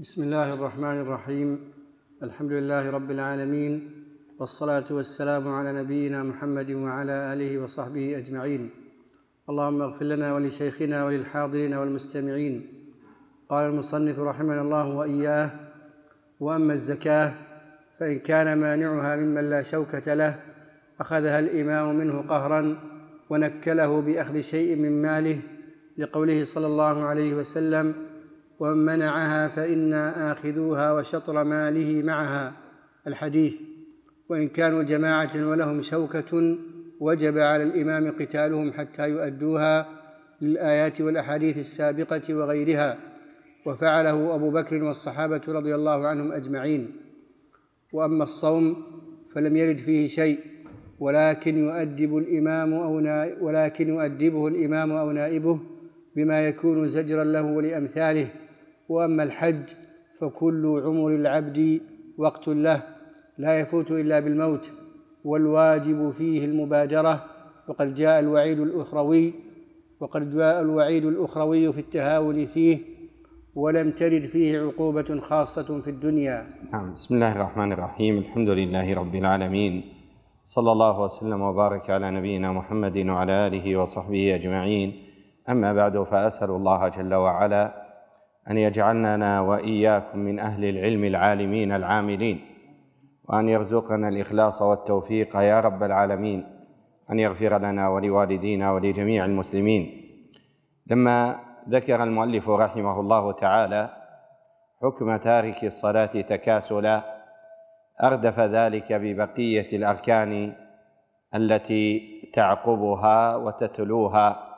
بسم الله الرحمن الرحيم. الحمد لله رب العالمين والصلاة والسلام على نبينا محمد وعلى آله وصحبه أجمعين. اللهم اغفر لنا ولشيخنا وللحاضرين والمستمعين. قال المصنف رحمنا الله وإياه وأما الزكاة فإن كان مانعها ممن لا شوكة له أخذها الإمام منه قهرا ونكله بأخذ شيء من ماله لقوله صلى الله عليه وسلم ومن منعها فإنا آخذوها وشطر ماله معها. الحديث وإن كانوا جماعة ولهم شوكة وجب على الإمام قتالهم حتى يؤدوها للآيات والأحاديث السابقة وغيرها. وفعله أبو بكر والصحابة رضي الله عنهم أجمعين. وأما الصوم فلم يرد فيه شيء ولكن يؤدب الإمام أو ولكن يؤدبه الإمام أو نائبه بما يكون زجرا له ولأمثاله. وأما الحج فكل عمر العبد وقت له لا يفوت إلا بالموت والواجب فيه المبادرة. وقد جاء الوعيد الأخروي وقد جاء الوعيد الأخروي في التهاون فيه ولم ترد فيه عقوبة خاصة في الدنيا. نعم بسم الله الرحمن الرحيم. الحمد لله رب العالمين. صلى الله وسلم وبارك على نبينا محمد وعلى آله وصحبه أجمعين. أما بعد فأسأل الله جل وعلا أن يجعلنا وإياكم من أهل العلم العالمين العاملين وأن يرزقنا الإخلاص والتوفيق يا رب العالمين أن يغفر لنا ولوالدينا ولجميع المسلمين. لما ذكر المؤلف رحمه الله تعالى حكم تارك الصلاة تكاسلا أردف ذلك ببقية الأركان التي تعقبها وتتلوها.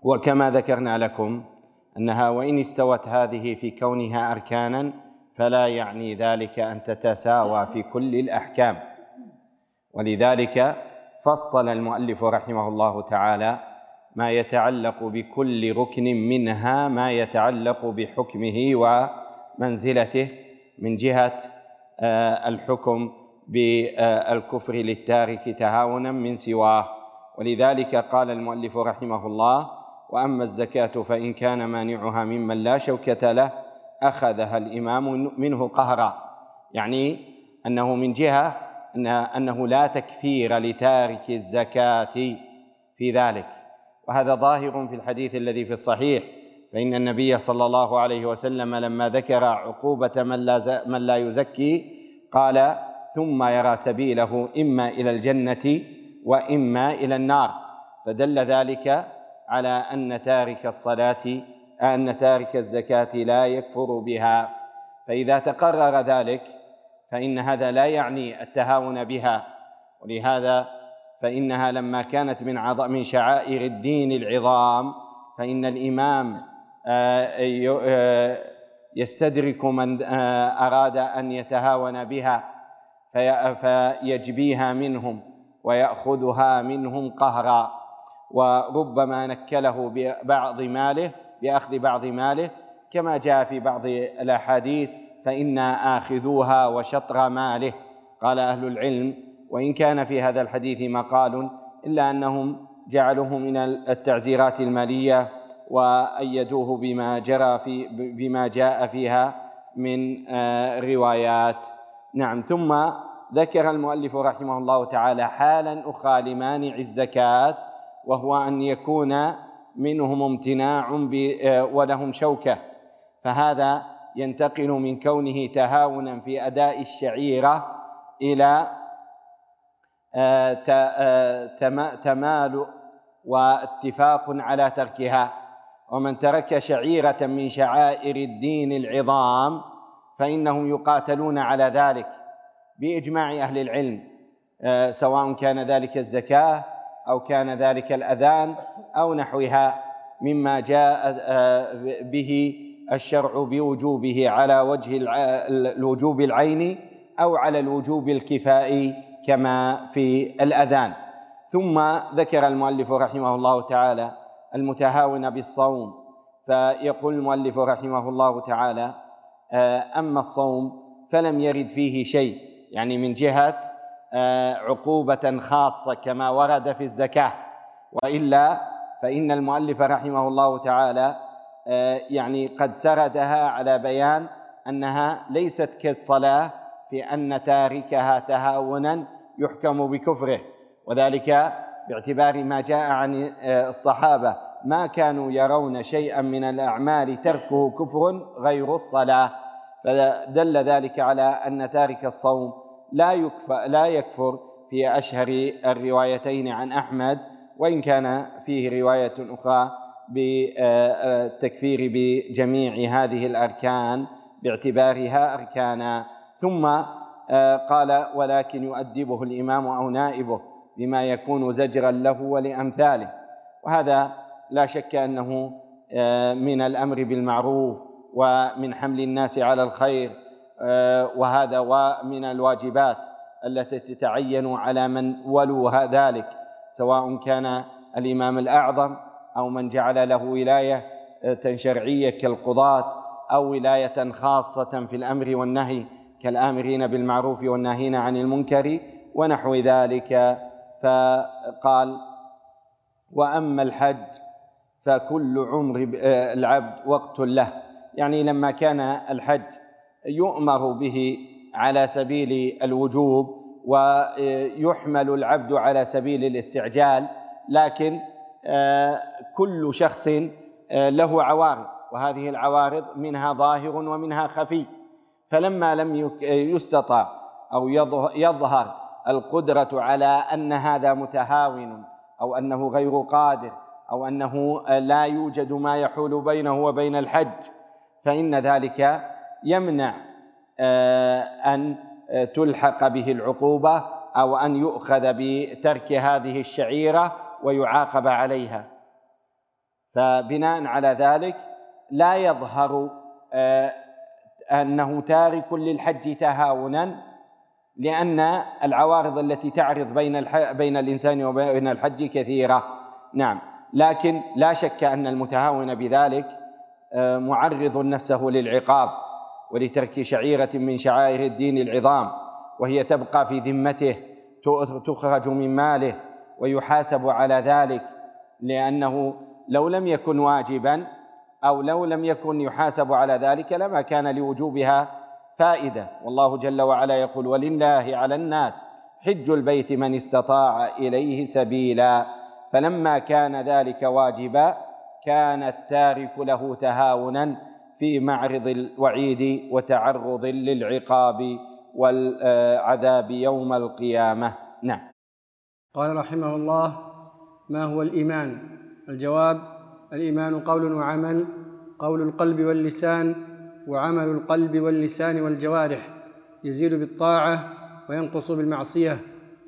وكما ذكرنا لكم أنها وإن استوت هذه في كونها أركانا فلا يعني ذلك أن تتساوى في كل الأحكام. ولذلك فصل المؤلف رحمه الله تعالى ما يتعلق بكل ركن منها ما يتعلق بحكمه ومنزلته من جهة آه، الحكم بالكفر للتارك تهاونا من سواه. ولذلك قال المؤلف رحمه الله وأما الزكاة فإن كان مانعها ممن لا شوكة له أخذها الإمام منه قهرا. يعني أنه من جهة أنه لا تكفير لتارك الزكاة في ذلك. وهذا ظاهر في الحديث الذي في الصحيح. فإن النبي صلى الله عليه وسلم لما ذكر عقوبة من لا من لا يزكي قال ثم يرى سبيله إما إلى الجنة وإما إلى النار. فدل ذلك على أن تارك الصلاة أن تارك الزكاة لا يكفر بها. فإذا تقرر ذلك فإن هذا لا يعني التهاون بها. ولهذا فإنها لما كانت من عظم من شعائر الدين العظام فإن الإمام آه، آه، يستدرك من آه، أراد أن يتهاون بها فيجبيها منهم ويأخذها منهم قهرا. وربما نكله ببعض ماله بأخذ بعض ماله كما جاء في بعض الأحاديث فانا آخذوها وشطر ماله. قال أهل العلم وإن كان في هذا الحديث مقال إلا أنهم جعلوه من التعزيرات المالية وأيدوه بما جرى في بما جاء فيها من آه، روايات. نعم ثم ذكر المؤلف رحمه الله تعالى حالا أخرى لمانع الزكاة وهو أن يكون منهم امتناع آه، ولهم شوكة. فهذا ينتقل من كونه تهاونا في أداء الشعيرة إلى آه، آه، تمال واتفاق على تركها. ومن ترك شعيرة من شعائر الدين العظام فإنهم يقاتلون على ذلك بإجماع أهل العلم سواء كان ذلك الزكاة أو كان ذلك الأذان أو نحوها مما جاء آه، به الشرع بوجوبه على وجه الوجوب العيني أو على الوجوب الكفائي كما في الأذان. ثم ذكر المؤلف رحمه الله تعالى المتهاون بالصوم فيقول المؤلف رحمه الله تعالى آه، أما الصوم فلم يرد فيه شيء يعني من جهة آه، عقوبة خاصة كما ورد في الزكاة. وإلا فإن المؤلف رحمه الله تعالى يعني قد سردها على بيان أنها ليست كالصلاة في أن تاركها تهاونا يحكم بكفره. وذلك باعتبار ما جاء عن الصحابة. ما كانوا يرون شيئا من الأعمال تركه كفر غير الصلاة. فدل ذلك على أن تارك الصوم لا يكفر لا يكفر في أشهر الروايتين عن أحمد وإن كان فيه رواية أخرى بالتكفير بجميع هذه الأركان باعتبارها أركانا. ثم قال ولكن يؤدبه الإمام أو نائبه بما يكون زجرا له ولأمثاله وهذا لا شك أنه من الأمر بالمعروف ومن حمل الناس على الخير. وهذا ومن الواجبات التي تتعين على من ولوا ذلك سواء كان الإمام الأعظم أو من جعل له ولاية شرعية كالقضاة أو ولاية خاصة في الأمر والنهي كالآمرين بالمعروف والناهين عن المنكر ونحو ذلك. فقال وأما الحج فكل عمر العبد وقت له. يعني لما كان الحج يؤمر به على سبيل الوجوب ويحمل العبد على سبيل الاستعجال لكن آه، كل شخص آه، له عوارض وهذه العوارض منها ظاهر ومنها خفي. فلما لم يستطع أو يظهر القدرة على أن هذا متهاون أو أنه غير قادر أو أنه لا يوجد ما يحول بينه وبين الحج فإن ذلك يمنع آه، أن تلحق به العقوبة أو أن يؤخذ بترك هذه الشعيرة ويعاقب عليها. فبناء على ذلك لا يظهر آه، أنه تارك للحج تهاونا لأن العوارض التي تعرض بين بين الإنسان وبين الحج كثيرة. نعم. لكن لا شك أن المتهاون بذلك آه، معرض نفسه للعقاب. ولترك شعيرة من شعائر الدين العظام وهي تبقى في ذمته تخرج من ماله ويحاسب على ذلك لأنه لو لم يكن واجبا أو لو لم يكن يحاسب على ذلك لما كان لوجوبها فائدة. والله جل وعلا يقول ولله على الناس حج البيت من استطاع إليه سبيلا فلما كان ذلك واجبا كان التارك له تهاونا في معرض الوعيد وتعرض للعقاب والعذاب يوم القيامة. نعم. قال رحمه الله ما هو الإيمان؟ الجواب الإيمان قول وعمل قول القلب واللسان وعمل القلب واللسان والجوارح. يزيد بالطاعة وينقص بالمعصية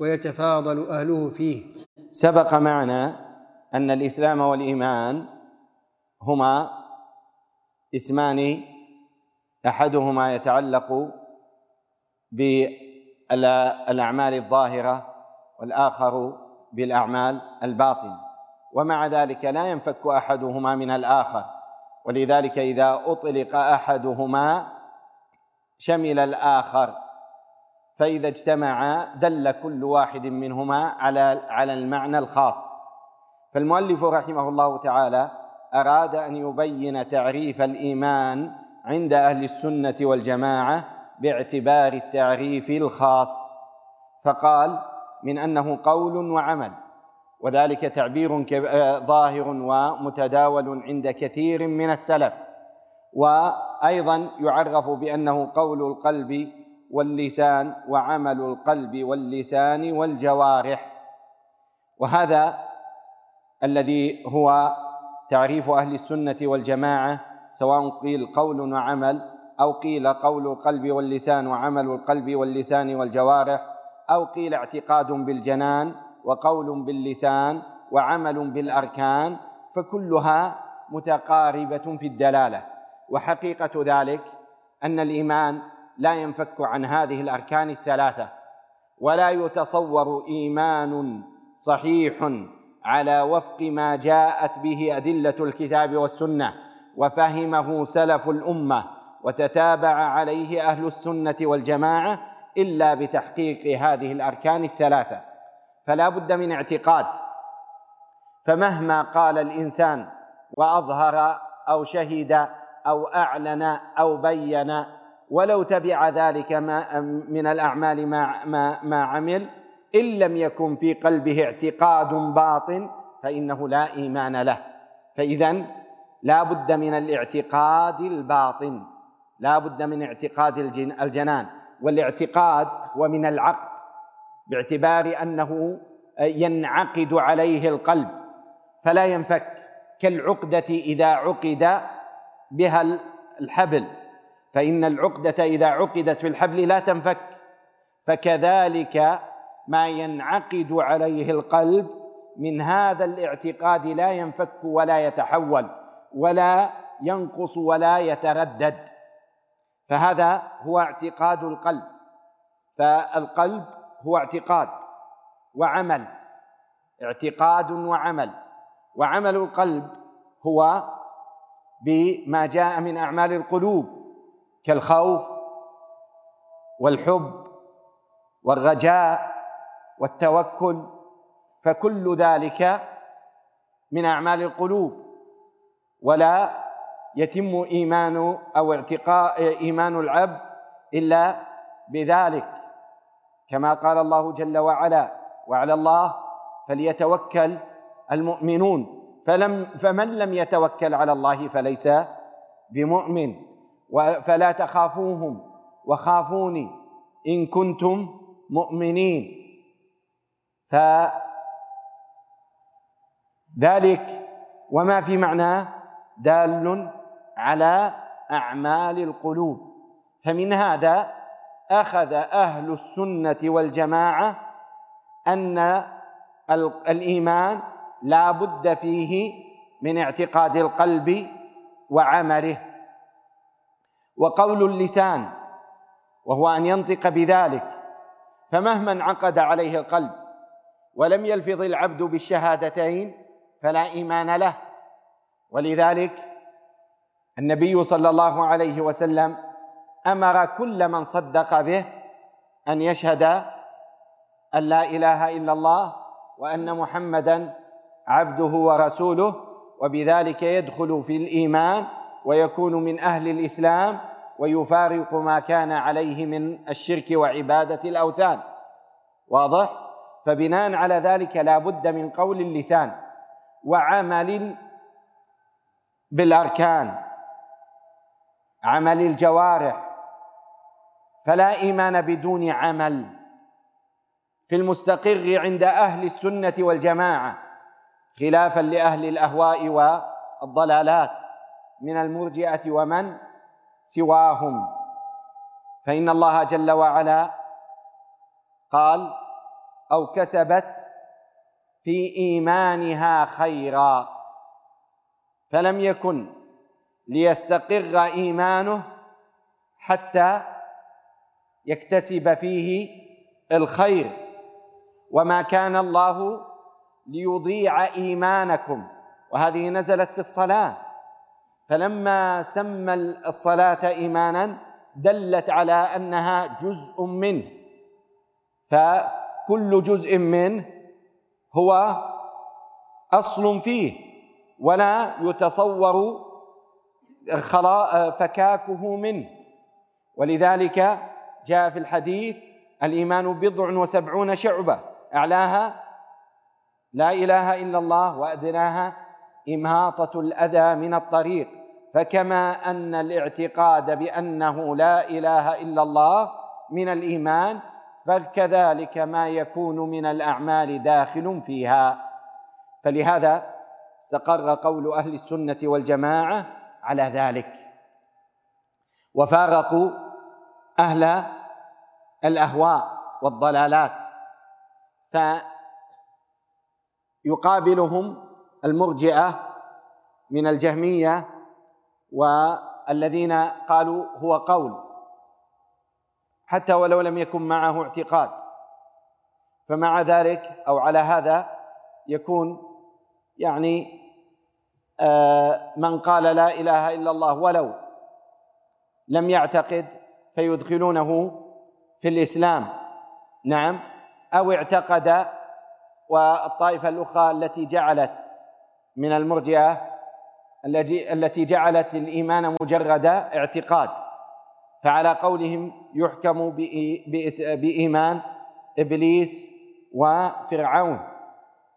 ويتفاضل أهله فيه. سبق معنا أن الإسلام والإيمان هما اسمان أحدهما يتعلق بالأعمال الظاهرة والآخر بالأعمال الباطنة. ومع ذلك لا ينفك أحدهما من الآخر. ولذلك إذا أطلق أحدهما شمل الآخر. فإذا اجتمعا دل كل واحد منهما على على المعنى الخاص. فالمؤلف رحمه الله تعالى أراد أن يبين تعريف الإيمان عند أهل السنة والجماعة باعتبار التعريف الخاص. فقال من أنه قول وعمل وذلك تعبير آه، ظاهر ومتداول عند كثير من السلف. وأيضا يعرف بأنه قول القلب واللسان وعمل القلب واللسان والجوارح. وهذا الذي هو تعريف أهل السنة والجماعة سواء قيل قول وعمل أو قيل قول القلب واللسان وعمل القلب واللسان والجوارح أو قيل اعتقاد بالجنان وقول باللسان وعمل بالأركان فكلها متقاربة في الدلالة. وحقيقة ذلك أن الإيمان لا ينفك عن هذه الأركان الثلاثة ولا يتصور إيمان صحيح على وفق ما جاءت به أدلة الكتاب والسنة وفهمه سلف الأمة وتتابع عليه أهل السنة والجماعة إلا بتحقيق هذه الأركان الثلاثة. فلا بد من اعتقاد. فمهما قال الإنسان وأظهر أو شهد أو أعلن أو بين ولو تبع ذلك ما من الأعمال ما ما, ما عمل إن لم يكن في قلبه اعتقاد باطن فإنه لا إيمان له. فاذا لا بد من الاعتقاد الباطن لا بد من اعتقاد الجنان. والاعتقاد هو من العقد باعتبار أنه ينعقد عليه القلب. فلا ينفك كالعقدة إذا عقد بها الحبل. فإن العقدة إذا عقدت في الحبل لا تنفك. فكذلك ما ينعقد عليه القلب من هذا الاعتقاد لا ينفك ولا يتحول ولا ينقص ولا يتردد. فهذا هو اعتقاد القلب. فالقلب هو اعتقاد وعمل اعتقاد وعمل. وعمل القلب هو بما جاء من أعمال القلوب كالخوف والحب والرجاء والتوكل فكل ذلك من أعمال القلوب. ولا يتم إيمان أو اعتقاء إيمان العبد إلا بذلك. كما قال الله جل وعلا وعلى الله فليتوكل المؤمنون. فلم فمن لم يتوكل على الله فليس بمؤمن. فلا تخافوهم. وخافوني إن كنتم مؤمنين. فذلك وما في معناه دال على أعمال القلوب. فمن هذا أخذ أهل السنة والجماعة أن الإيمان لا بد فيه من اعتقاد القلب وعمله. وقول اللسان وهو أن ينطق بذلك فمهما انعقد عليه القلب ولم يلفظ العبد بالشهادتين فلا إيمان له. ولذلك النبي صلى الله عليه وسلم أمر كل من صدق به أن يشهد أن لا إله إلا الله وأن محمدا عبده ورسوله وبذلك يدخل في الإيمان ويكون من أهل الإسلام ويفارق ما كان عليه من الشرك وعبادة الأوثان. واضح؟ فبناء على ذلك لا بد من قول اللسان وعمل بالأركان عمل الجوارح فلا إيمان بدون عمل. في المستقر عند أهل السنة والجماعة خلافا لأهل الأهواء والضلالات من المرجئة ومن سواهم. فإن الله جل وعلا قال أو كسبت في إيمانها خيرا. فلم يكن ليستقر إيمانه حتى يكتسب فيه الخير. وما كان الله ليضيع إيمانكم. وهذه نزلت في الصلاة. فلما سمى الصلاة إيمانا دلت على أنها جزء منه. فكل جزء منه هو أصل فيه ولا يتصور فكاكه منه ولذلك جاء في الحديث الإيمان بضع وسبعون شعبة أعلاها لا إله إلا الله وأدناها إماطة الأذى من الطريق. فكما أن الاعتقاد بأنه لا إله إلا الله من الإيمان فكذلك ما يكون من الأعمال داخل فيها. فلهذا استقر قول أهل السنة والجماعة على ذلك. وفارقوا أهل الأهواء والضلالات. ف يقابلهم المرجئة من الجهمية والذين قالوا هو قول. حتى ولو لم يكن معه اعتقاد. فمع ذلك أو على هذا يكون يعني آه، من قال لا إله إلا الله ولو لم يعتقد فيدخلونه في الإسلام. نعم. أو اعتقد والطائفة الأخرى التي جعلت من المرجئة التي جعلت الإيمان مجرد اعتقاد. فعلى قولهم يحكم بإيمان إبليس وفرعون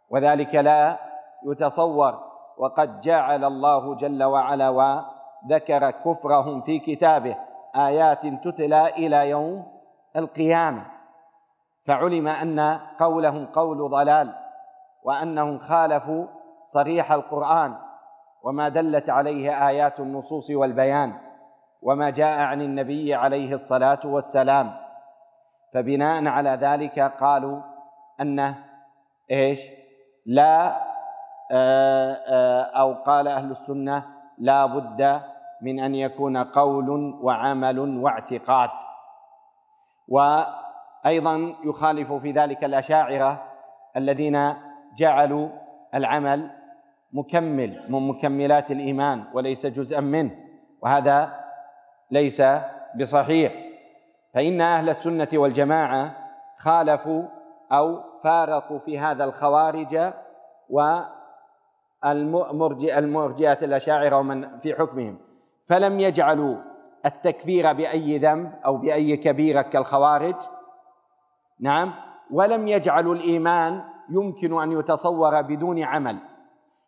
وذلك لا يتصور وقد جعل الله جل وعلا وذكر كفرهم في كتابه آيات تتلى إلى يوم القيامة. فعلم أن قولهم قول ضلال وأنهم خالفوا صريح القرآن وما دلت عليه آيات النصوص والبيان. وما جاء عن النبي عليه الصلاة والسلام. فبناء على ذلك قالوا أنه إيش؟ لا آه، آه، أو قال أهل السنة لا بد من أن يكون قول وعمل واعتقاد. وأيضا يخالف في ذلك الأشاعرة الذين جعلوا العمل مكمل من مكملات الإيمان وليس جزءا منه. وهذا ليس بصحيح. فإن أهل السنة والجماعة خالفوا أو فارقوا في هذا الخوارج والمرجئه المرجئة الأشاعرة ومن في حكمهم. فلم يجعلوا التكفير بأي ذنب أو بأي كبيره كالخوارج. نعم. ولم يجعلوا الإيمان يمكن أن يتصور بدون عمل.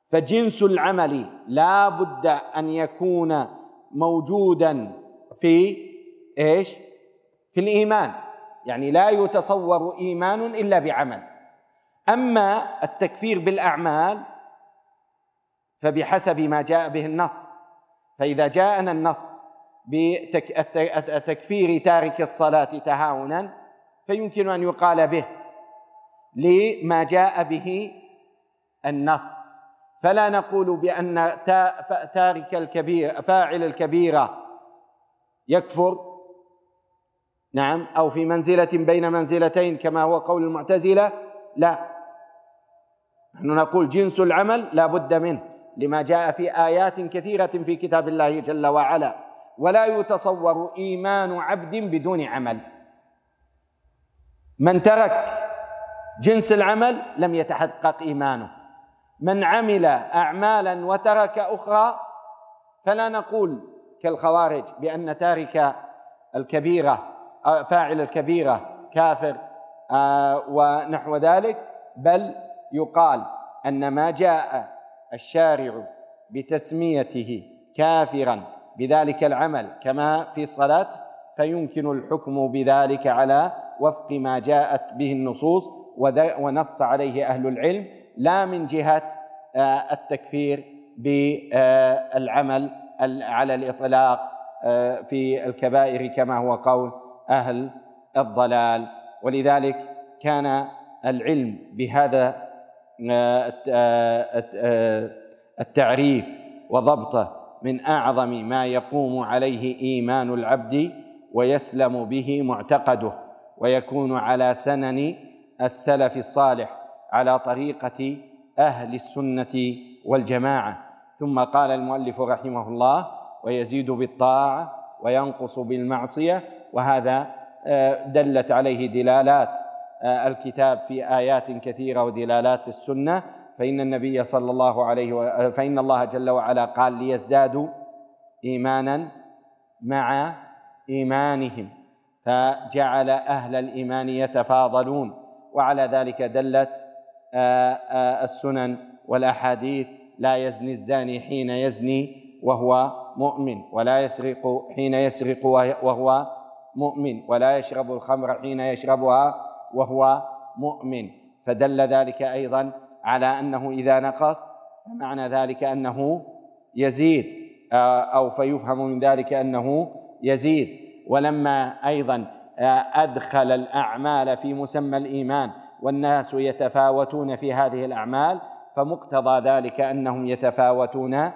فجنس العمل لا بد أن يكون موجودا في إيش؟ في الإيمان. يعني لا يتصور إيمان إلا بعمل. أما التكفير بالأعمال فبحسب ما جاء به النص. فإذا جاءنا النص بتكفير تارك الصلاة تهاونا فيمكن أن يقال به لما جاء به النص. فلا نقول بأن تارك الكبير فاعل الكبيرة يكفر نعم أو في منزلة بين منزلتين كما هو قول المعتزلة لا. نحن نقول جنس العمل لا بد منه لما جاء في آيات كثيرة في كتاب الله جل وعلا. ولا يتصور إيمان عبد بدون عمل. من ترك جنس العمل لم يتحقق إيمانه. من عمل اعمالا وترك أخرى فلا نقول كالخوارج بأن تارك الكبيرة فاعل الكبيرة كافر آه، ونحو ذلك. بل يقال أن ما جاء الشارع بتسميته كافرا بذلك العمل كما في الصلاة فيمكن الحكم بذلك على وفق ما جاءت به النصوص ونص عليه أهل العلم لا من جهة آه، التكفير بالعمل على الإطلاق آه، في الكبائر كما هو قول أهل الضلال. ولذلك كان العلم بهذا آه، آه، التعريف وضبطه من أعظم ما يقوم عليه إيمان العبد ويسلم به معتقده ويكون على سنن السلف الصالح على طريقة أهل السنة والجماعة. ثم قال المؤلف رحمه الله ويزيد بالطاعه وينقص بالمعصية وهذا آه، دلت عليه دلالات آه، الكتاب في آيات كثيرة ودلالات السنة. فإن النبي صلى الله عليه و... آه، فإن الله جل وعلا قال ليزدادوا إيمانا مع إيمانهم فجعل أهل الإيمان يتفاضلون. وعلى ذلك دلت السنن والأحاديث لا يزني الزاني حين يزني وهو مؤمن ولا يسرق حين يسرق وهو مؤمن ولا يشرب الخمر حين يشربها وهو مؤمن. فدل ذلك أيضا على أنه إذا نقص فمعنى ذلك أنه يزيد آه، أو فيفهم من ذلك أنه يزيد. ولما أيضا آه، أدخل الأعمال في مسمى الإيمان والناس يتفاوتون في هذه الأعمال فمقتضى ذلك أنهم يتفاوتون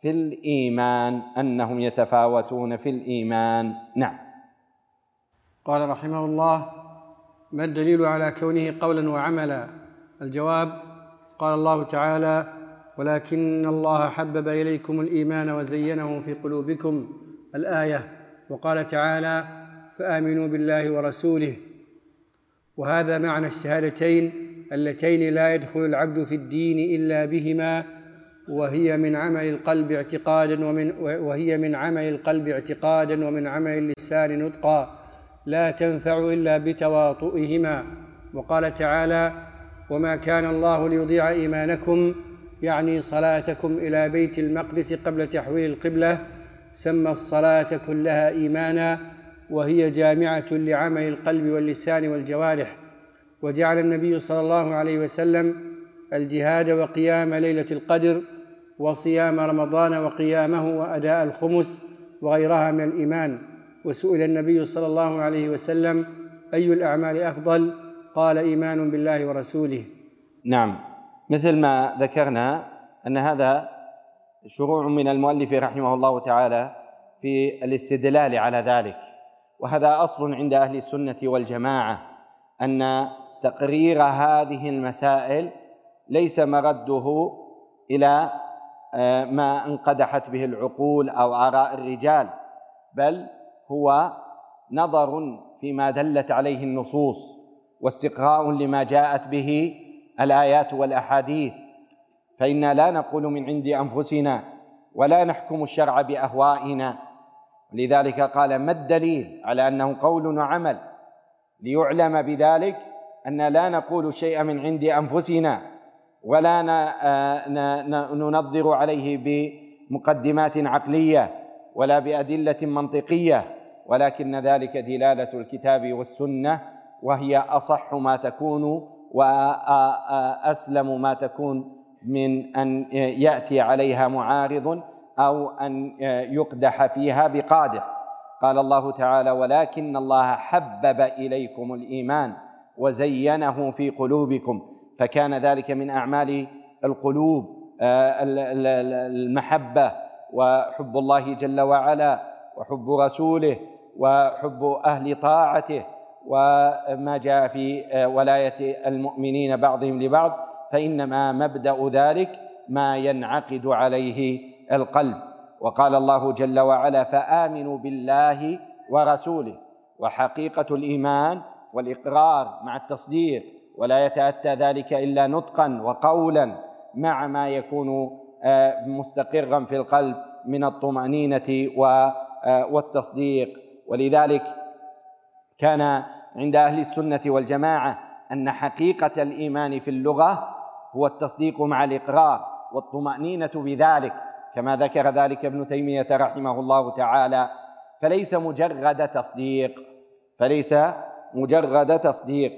في الإيمان أنهم يتفاوتون في الإيمان. نعم. قال رحمه الله ما الدليل على كونه قولا وعملا؟ الجواب قال الله تعالى ولكن الله حبب إليكم الإيمان وزينه في قلوبكم الآية وقال تعالى فآمنوا بالله ورسوله وهذا معنى الشهادتين اللتين لا يدخل العبد في الدين إلا بهما وهي من عمل القلب اعتقادا ومن وهي من عمل القلب اعتقادا ومن عمل اللسان نطقا لا تنفع إلا بتواطؤهما. وقال تعالى وما كان الله ليضيع إيمانكم يعني صلاتكم إلى بيت المقدس قبل تحويل القبلة سمى الصلاة كلها ايمانا وهي جامعة لعمل القلب واللسان والجوارح. وجعل النبي صلى الله عليه وسلم الجهاد وقيام ليلة القدر وصيام رمضان وقيامه وأداء الخمس وغيرها من الإيمان. وسئل النبي صلى الله عليه وسلم أي الأعمال أفضل؟ قال إيمان بالله ورسوله. نعم. مثل ما ذكرنا أن هذا شروع من المؤلف رحمه الله تعالى في الاستدلال على ذلك. وهذا أصل عند أهل السنة والجماعة أن تقرير هذه المسائل ليس مرده إلى آه، ما انقدحت به العقول أو آراء الرجال بل هو نظر فيما دلت عليه النصوص واستقراء لما جاءت به الآيات والأحاديث. فانا لا نقول من عند أنفسنا ولا نحكم الشرع بأهوائنا. لذلك قال ما الدليل على أنه قول وعمل ليعلم بذلك أن لا نقول شيئا من عند أنفسنا ولا ننظر عليه بمقدمات عقلية ولا بأدلة منطقية ولكن ذلك دلالة الكتاب والسنة وهي أصح ما تكون وأسلم ما تكون من أن يأتي عليها معارض أو أن يقدح فيها بقادح. قال الله تعالى ولكن الله حبب إليكم الإيمان وزينه في قلوبكم فكان ذلك من أعمال القلوب المحبة وحب الله جل وعلا وحب رسوله وحب أهل طاعته وما جاء في ولاية المؤمنين بعضهم لبعض فإنما مبدأ ذلك ما ينعقد عليه القلب. وقال الله جل وعلا فآمنوا بالله ورسوله وحقيقة الإيمان والإقرار مع التصديق ولا يتأتى ذلك إلا نطقا وقولا مع ما يكون آه، مستقرا في القلب من الطمأنينة آه، والتصديق. ولذلك كان عند أهل السنة والجماعة أن حقيقة الإيمان في اللغة هو التصديق مع الإقرار والطمأنينة بذلك كما ذكر ذلك ابن تيمية رحمه الله تعالى. فليس مجرد تصديق فليس مجرد تصديق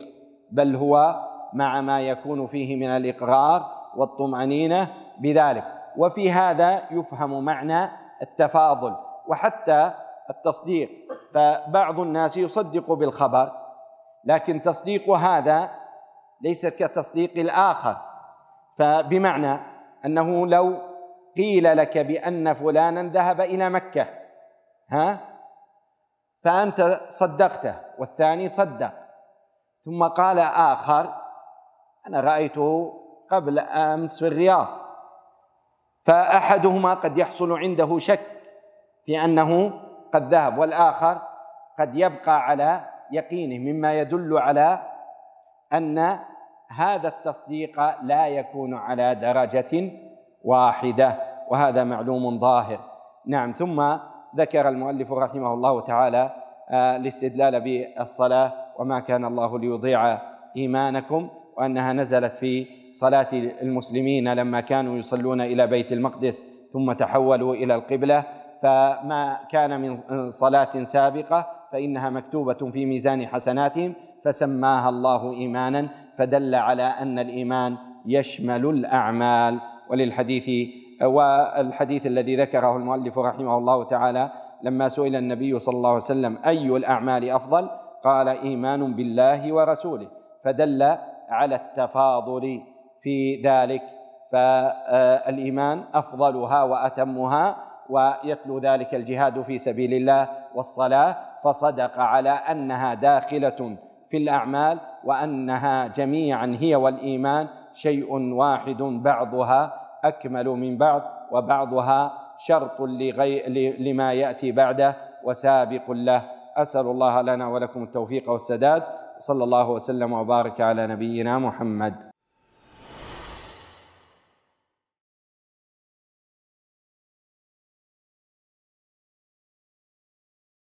بل هو مع ما يكون فيه من الإقرار والطمأنينة بذلك. وفي هذا يفهم معنى التفاضل وحتى التصديق. فبعض الناس يصدق بالخبر لكن تصديق هذا ليس كتصديق الآخر. فبمعنى أنه لو قيل لك بأن فلانا ذهب إلى مكة ها؟ فأنت صدقته والثاني صدق. ثم قال آخر أنا رأيته قبل أمس في الرياض. فأحدهما قد يحصل عنده شك في أنه قد ذهب والآخر قد يبقى على يقينه مما يدل على أن هذا التصديق لا يكون على درجة واحدة. وهذا معلوم ظاهر. نعم ثم ذكر المؤلف رحمه الله تعالى آه، الاستدلال بالصلاة وما كان الله ليضيع إيمانكم وأنها نزلت في صلاة المسلمين لما كانوا يصلون إلى بيت المقدس ثم تحولوا إلى القبلة. فما كان من صلاة سابقة فإنها مكتوبة في ميزان حسناتهم فسماها الله إيمانا فدل على أن الإيمان يشمل الأعمال. وللحديث والحديث الذي ذكره المؤلف رحمه الله تعالى لما سئل النبي صلى الله عليه وسلم أي الأعمال أفضل؟ قال إيمان بالله ورسوله. فدل على التفاضل في ذلك فالإيمان أفضلها وأتمها ويتلو ذلك الجهاد في سبيل الله والصلاة فصدق على أنها داخلة في الأعمال وأنها جميعا هي والإيمان شيء واحد بعضها أكمل من بعض وبعضها شرط لغي لما يأتي بعده وسابق له. أسأل الله لنا ولكم التوفيق والسداد. صلى الله وسلم وبارك على نبينا محمد.